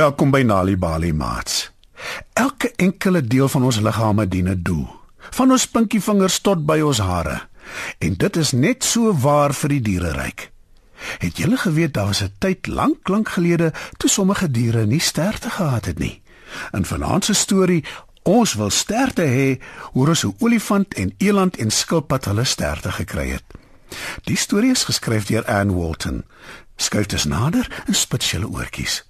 Welkom by Nali Bali Mats. Elke enkele deel van ons liggame dien 'n doel. Van ons pinkievingers tot by ons hare. En dit is net so waar vir die diereryk. Het julle geweet daar was 'n tyd lank lank gelede toe sommige diere nie sterte gehad het nie? In vanaand se storie, ons wil sterte hê, hoe ons 'n olifant en eland en skilpad hulle sterte gekry het. Die storie is geskryf deur Anne Walton. Skuif dus nader en spits julle oortjies.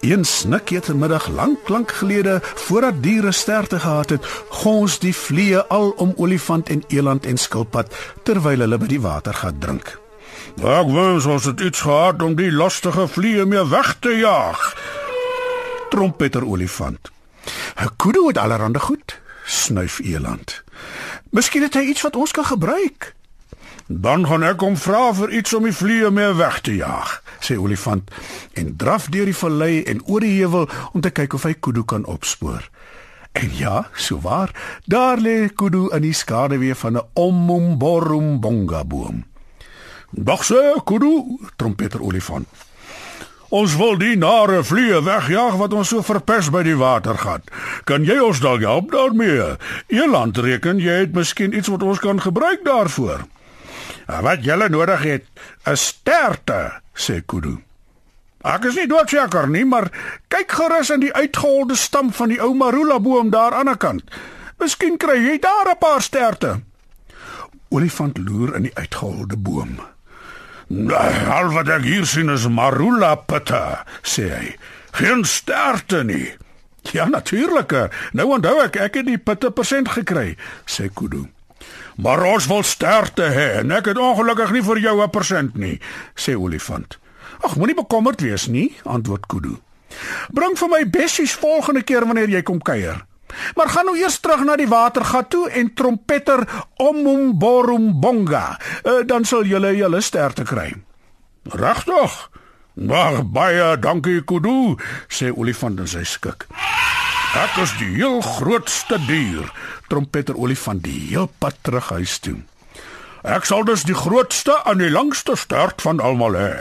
Een snik het 'n middag lank lank gelede voordat diere sterte gehad het, gons die vliee al om olifant en eland en skilpad terwyl hulle by die watergat drink. Ek wens ons het iets gehad om die lastige vliee mee weg te jaag. Trompeter olifant. 'n Kudu het allerhande goed, snuif eland. Miskien het hy iets wat ons kan gebruik. Dan gaan ek hom vra vir iets om die vliee mee weg te jaag, sê olifant en draf deur die vallei en oor die heuwel om te kyk of hy Kudu kan opspoor. En ja, so waar, daar lê Kudu in die skaduwee van 'n ommomborumbonga boom. Dag sê Kudu, trompeter olifant. Ons wil die nare vliee wegjaag wat ons so verpes by die water gaan. Kan jy ons dalk help daarmee? Eland reken jy het miskien iets wat ons kan gebruik daarvoor. Wat jy nodig het, is sterte, sê Kudu. Ek is nie doodseker nie, maar kyk gerus in die uitgeholde stam van die ou marula boom daar aan die kant. Miskien kry jy daar 'n paar sterte. Olifant loer in die uitgeholde boom. Al wat ek hier sien is marula pitta, sê hy. Geen sterte nie. Ja, natuurlik. Nou onthou ek ek het die pitte persent gekry, sê Kudu. Maar ons wil sterte hê en ek het ongelukkig nie vir jou 'n persent nie, sê olifant. Ag, moenie bekommerd wees nie, antwoord Kudu. Bring vir my bessies volgende keer wanneer jy kom kuier. Maar gaan nou eers terug na die watergat toe en trompeter omum borum bonga, uh, dan sal julle julle sterte kry. Regtig? Maar baie dankie Kudu, sê olifant in sy skik. Ek is die heel grootste dier, trompeter olifant die heel pad terug huis toe. Ek sal dus die grootste en die langste stert van almal hê.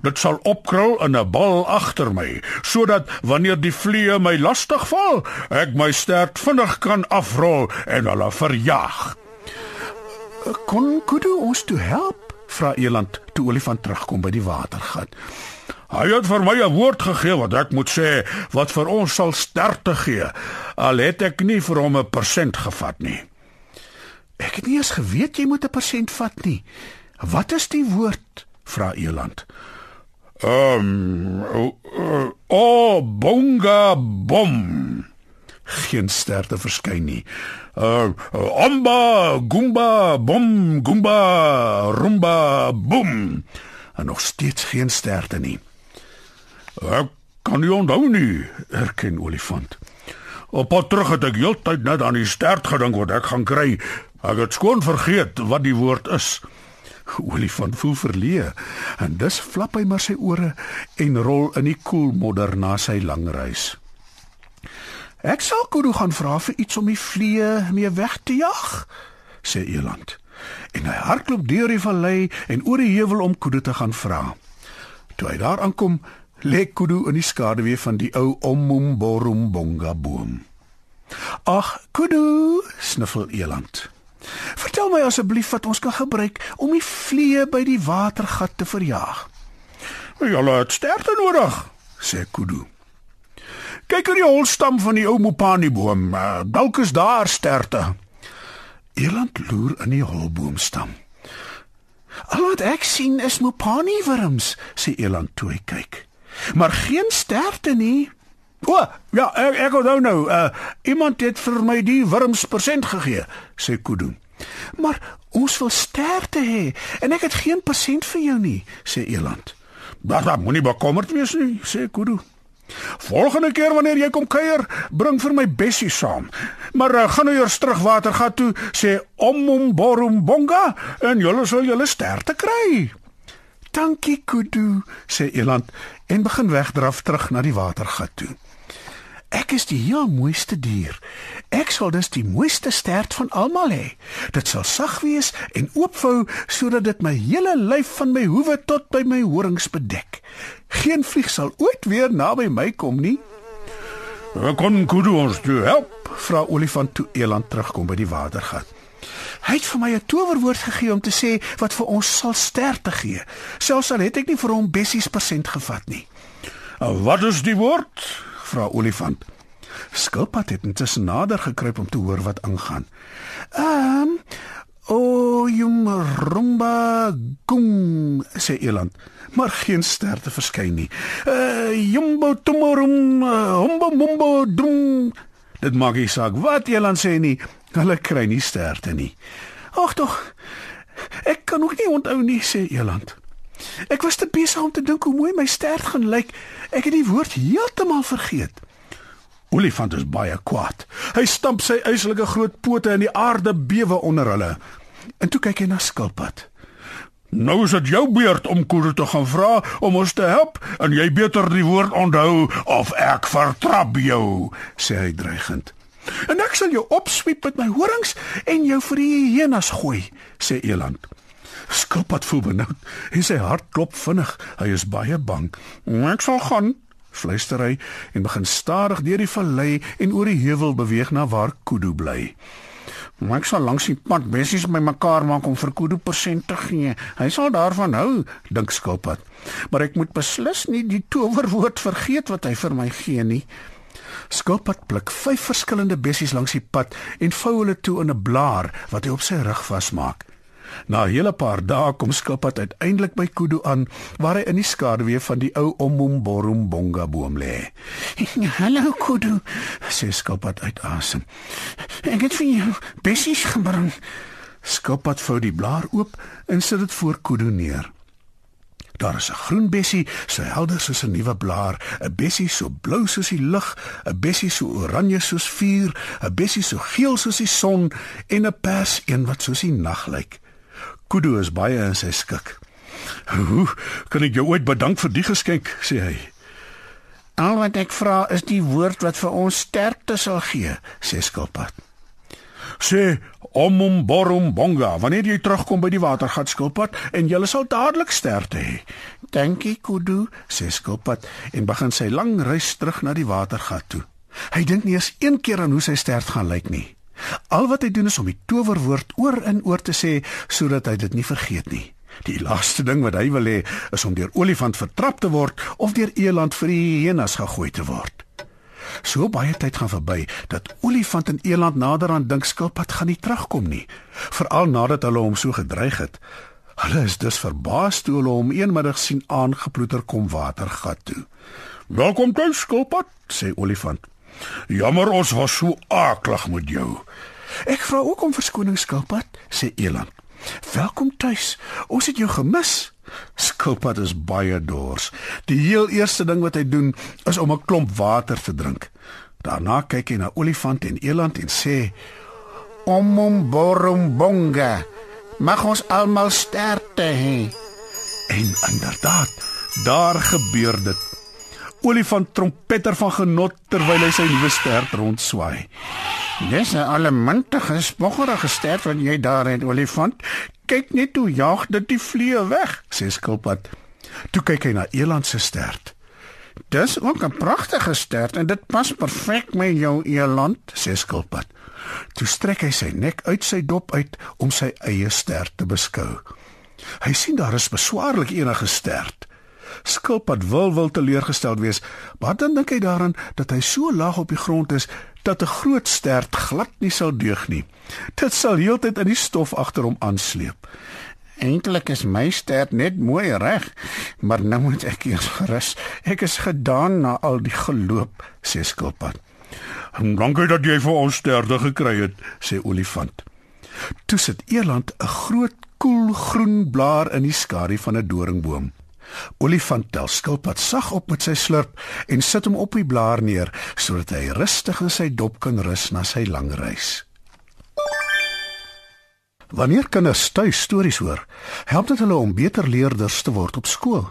Dit sal opkrul in 'n bal agter my, sodat wanneer die vliee my lastig val, ek my stert vinnig kan afrol en hulle verjaag. Kon Kudu ons toe help? vra Eland toe olifant terugkom by die watergat. Hy het vir my 'n woord gegee wat ek moet sê wat vir ons sal sterte gee. Al het ek nie vir hom 'n persent gevat nie. Ek het nie eens geweet jy moet 'n persent vat nie. Wat is die woord? vra Eland. Ehm um, o uh, oh, bonga bom. Geen sterte verskyn nie. Uh amba gumba bom gumba rumba boom. En nog steeds geen sterte nie. Ek kan nie onthou nie, erken olifant. Op pad terug het ek heeltyd net aan die stert gedink wat ek gaan kry. Ek het skoon vergeet wat die woord is. Olifant voel verleë en dus flap hy maar sy ore en rol in die koel modder na sy lang reis. Ek sal Kudu gaan vra vir iets om die vliee mee weg te jag, sê Eland. En hy hardloop deur die vallei en oor die heuwel om Kudu te gaan vra. Toe hy daar aankom, lê Kudu in die skaduwee van die ou Ommumborumbonga boom. "Ag, Kudu," sniffel Eland. Vertel my asseblief wat ons kan gebruik om die vliee by die watergat te verjaag. Julle het sterte nodig, sê Kudu. Kyk in die holstam van die ou mopani boom, uh, dalk is daar sterte. Eland loer in die holboomstam. Al wat ek sien is mopani wurms, sê Eland toe hy kyk. Maar geen sterte nie. O, ja, ek ek onthou nou, uh, iemand het vir my die wurms persent gegee, sê Kudu. Maar ons wil sterte hê en ek het geen persent vir jou nie, sê Eland. "Maar dan moenie bekommerd wees nie," sê Kudu. "Volgende keer wanneer jy kom kuier, bring vir my bessie saam. Maar uh, gaan nou eers terug watergat toe, sê Omum Borum Bonga en julle sal julle sterte kry." "Dankie Kudu," sê Eland en begin wegdraf terug na die watergat toe. Ek is die heel mooiste dier. Ek sal dus die mooiste stert van almal hê. Dit sal sag wees en oopvou sodat dit my hele lyf van my hoewe tot by my horings bedek. Geen vlieg sal ooit weer naby my kom nie. Ek kon kudu ons toe help, vra olifant toe eland terugkom by die watergat. Hy het vir my 'n towerwoord gegee om te sê wat vir ons sal sterte gee. Selfs al het ek nie vir hom bessies persent gevat nie. Wat is die woord? vra olifant. Skilpad het intussen nader gekruip om te hoor wat aangaan. Ehm um, O jum rumba kum sê eland, maar geen sterte verskyn nie. Uh jumbo tumorum humbo mumbo dum. Dit maak nie saak wat eland sê nie, hulle kry nie sterte nie. Ag tog. Ek kan ook nie onthou nie sê eland. Ek was te besig om te dink hoe mooi my stert gaan lyk. Ek het die woord heeltemal vergeet. Olifant is baie kwaad. Hy stamp sy eislike groot pote in die aarde bewe onder hulle. En toe kyk hy na skilpad. Nou is dit jou beurt om Kudu te gaan vra om ons te help en jy beter die woord onthou of ek vertrap jou, sê hy dreigend. En ek sal jou opswiep met my horings en jou vir die hyenas gooi, sê Eland. Skilpad voel benoud en sy hart klop vinnig. Hy is baie bang. Ek sal gaan, fluister hy en begin stadig deur die vallei en oor die heuwel beweeg na waar Kudu bly. Ek sal langs die pad bessies by mekaar maak om vir Kudu persent te gee. Hy sal daarvan hou, dink Skilpad. Maar ek moet beslis nie die towerwoord vergeet wat hy vir my gee nie. Skilpad pluk vyf verskillende bessies langs die pad en vou hulle toe in 'n blaar wat hy op sy rug vasmaak. Na 'n hele paar dae kom Skilpad uiteindelik by Kudu aan waar hy in die skaduwee van die ou Omumborombonga boom lê. "Hallo Kudu," sê Skilpad uit asem. "Ek het vir jou bessies gebring." Skilpad vou die blaar oop en sit dit voor Kudu neer. Daar is 'n groen bessie, so helder soos 'n nuwe blaar, 'n bessie so blou soos die lug, 'n bessie so oranje soos vuur, 'n bessie so geel soos die son en 'n pers een wat soos die nag lyk. Kudu is baie in sy skik. "Hoe kan ek jou ooit bedank vir die geskenk?" sê hy. "Al wat ek vra is die woord wat vir ons sterkte sal gee," sê Skilpad. "Sê omum borum bonga wanneer jy terugkom by die watergat Skilpad en jy sal dadelik sterkte hê." "Dankie Kudu," sê Skilpad en begin sy lang reis terug na die watergat toe. Hy dink nie eens een keer aan hoe sy stert gaan lyk nie. Al wat hy doen is om die towerwoord oor en oor te sê sodat hy dit nie vergeet nie. Die laaste ding wat hy wil hê is om deur olifant vertrap te word of deur eland vir die hyenas gegooi te word. So baie tyd gaan verby dat olifant en eland nader aan dink skilpad gaan nie terugkom nie, veral nadat hulle hom so gedreig het. Hulle is dus verbaas toe hulle hom eenmiddag sien aangeploeter kom watergat toe. "Welkom tuis, skilpad," sê olifant. Jammer ons was so aaklig met jou. Ek vra ook om verskoning skilpad, sê Eland. Welkom tuis. Ons het jou gemis. Skilpad is baie dors. Die heel eerste ding wat hy doen is om 'n klomp water te drink. Daarna kyk hy na olifant en eland en sê: "Omom borum bonga. Mag ons almal sterkte hê." En inderdaad, daar gebeur dit olifant trompeter van genot terwyl hy sy nuwe stert rondswaai. "Dis 'n allemintige spoggerige stert wat jy daar het, olifant. Kyk net hoe jaag dit die vliee weg," sê skilpad. Toe kyk hy na eland se stert. "Dis ook 'n pragtige stert en dit pas perfek met jou eland," sê skilpad. Toe strek hy sy nek uit sy dop uit om sy eie stert te beskou. Hy sien daar is beswaarlik enige stert. Skilpad wil wil teleurgesteld wees, maar dan dink hy daaraan dat hy so laag op die grond is dat 'n groot stert glad nie sal deug nie. Dit sal heeltyd in die stof agter hom aansleep. Eintlik is my stert net mooi reg, maar nou moet ek eers gerus. Ek is gedaan na al die geloop, sê Skilpad. "Dankie dat jy vir ons sterte gekry het," sê Olifant. Toe sit Eland 'n groot koel groen blaar in die skadu van 'n doringboom. Olifant tel skilpad sag op met sy slurp en sit hom op die blaar neer sodat hy rustig in sy dop kan rus na sy lang reis. Wanneer kinders tuis stories hoor, help dit hulle om beter leerders te word op skool.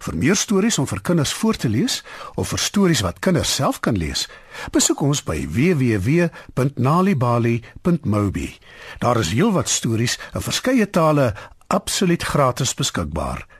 Vir meer stories om vir kinders voor te lees of vir stories wat kinders self kan lees, besoek ons by www.nalibali.mobi. Daar is heelwat stories in verskeie tale absoluut gratis beskikbaar.